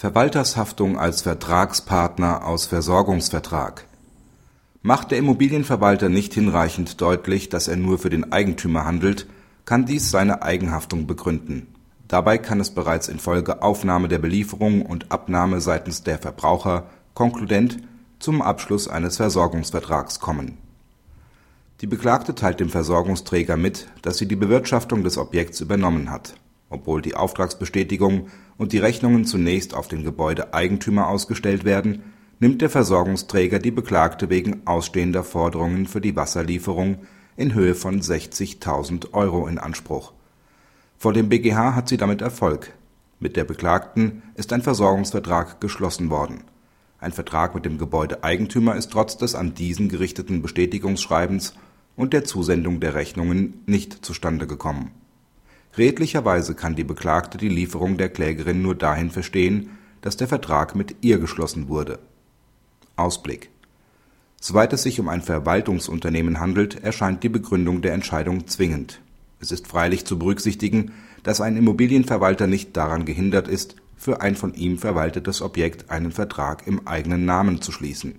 Verwaltershaftung als Vertragspartner aus Versorgungsvertrag Macht der Immobilienverwalter nicht hinreichend deutlich, dass er nur für den Eigentümer handelt, kann dies seine Eigenhaftung begründen. Dabei kann es bereits infolge Aufnahme der Belieferung und Abnahme seitens der Verbraucher konkludent zum Abschluss eines Versorgungsvertrags kommen. Die Beklagte teilt dem Versorgungsträger mit, dass sie die Bewirtschaftung des Objekts übernommen hat obwohl die Auftragsbestätigung und die Rechnungen zunächst auf den Gebäudeeigentümer ausgestellt werden, nimmt der Versorgungsträger die Beklagte wegen ausstehender Forderungen für die Wasserlieferung in Höhe von 60.000 Euro in Anspruch. Vor dem BGH hat sie damit Erfolg. Mit der Beklagten ist ein Versorgungsvertrag geschlossen worden. Ein Vertrag mit dem Gebäudeeigentümer ist trotz des an diesen gerichteten Bestätigungsschreibens und der Zusendung der Rechnungen nicht zustande gekommen Redlicherweise kann die Beklagte die Lieferung der Klägerin nur dahin verstehen, dass der Vertrag mit ihr geschlossen wurde. Ausblick Soweit es sich um ein Verwaltungsunternehmen handelt, erscheint die Begründung der Entscheidung zwingend. Es ist freilich zu berücksichtigen, dass ein Immobilienverwalter nicht daran gehindert ist, für ein von ihm verwaltetes Objekt einen Vertrag im eigenen Namen zu schließen.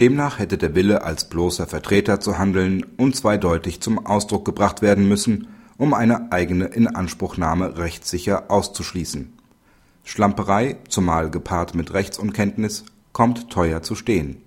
Demnach hätte der Wille, als bloßer Vertreter zu handeln, unzweideutig zum Ausdruck gebracht werden müssen um eine eigene Inanspruchnahme rechtssicher auszuschließen. Schlamperei, zumal gepaart mit Rechtsunkenntnis, kommt teuer zu stehen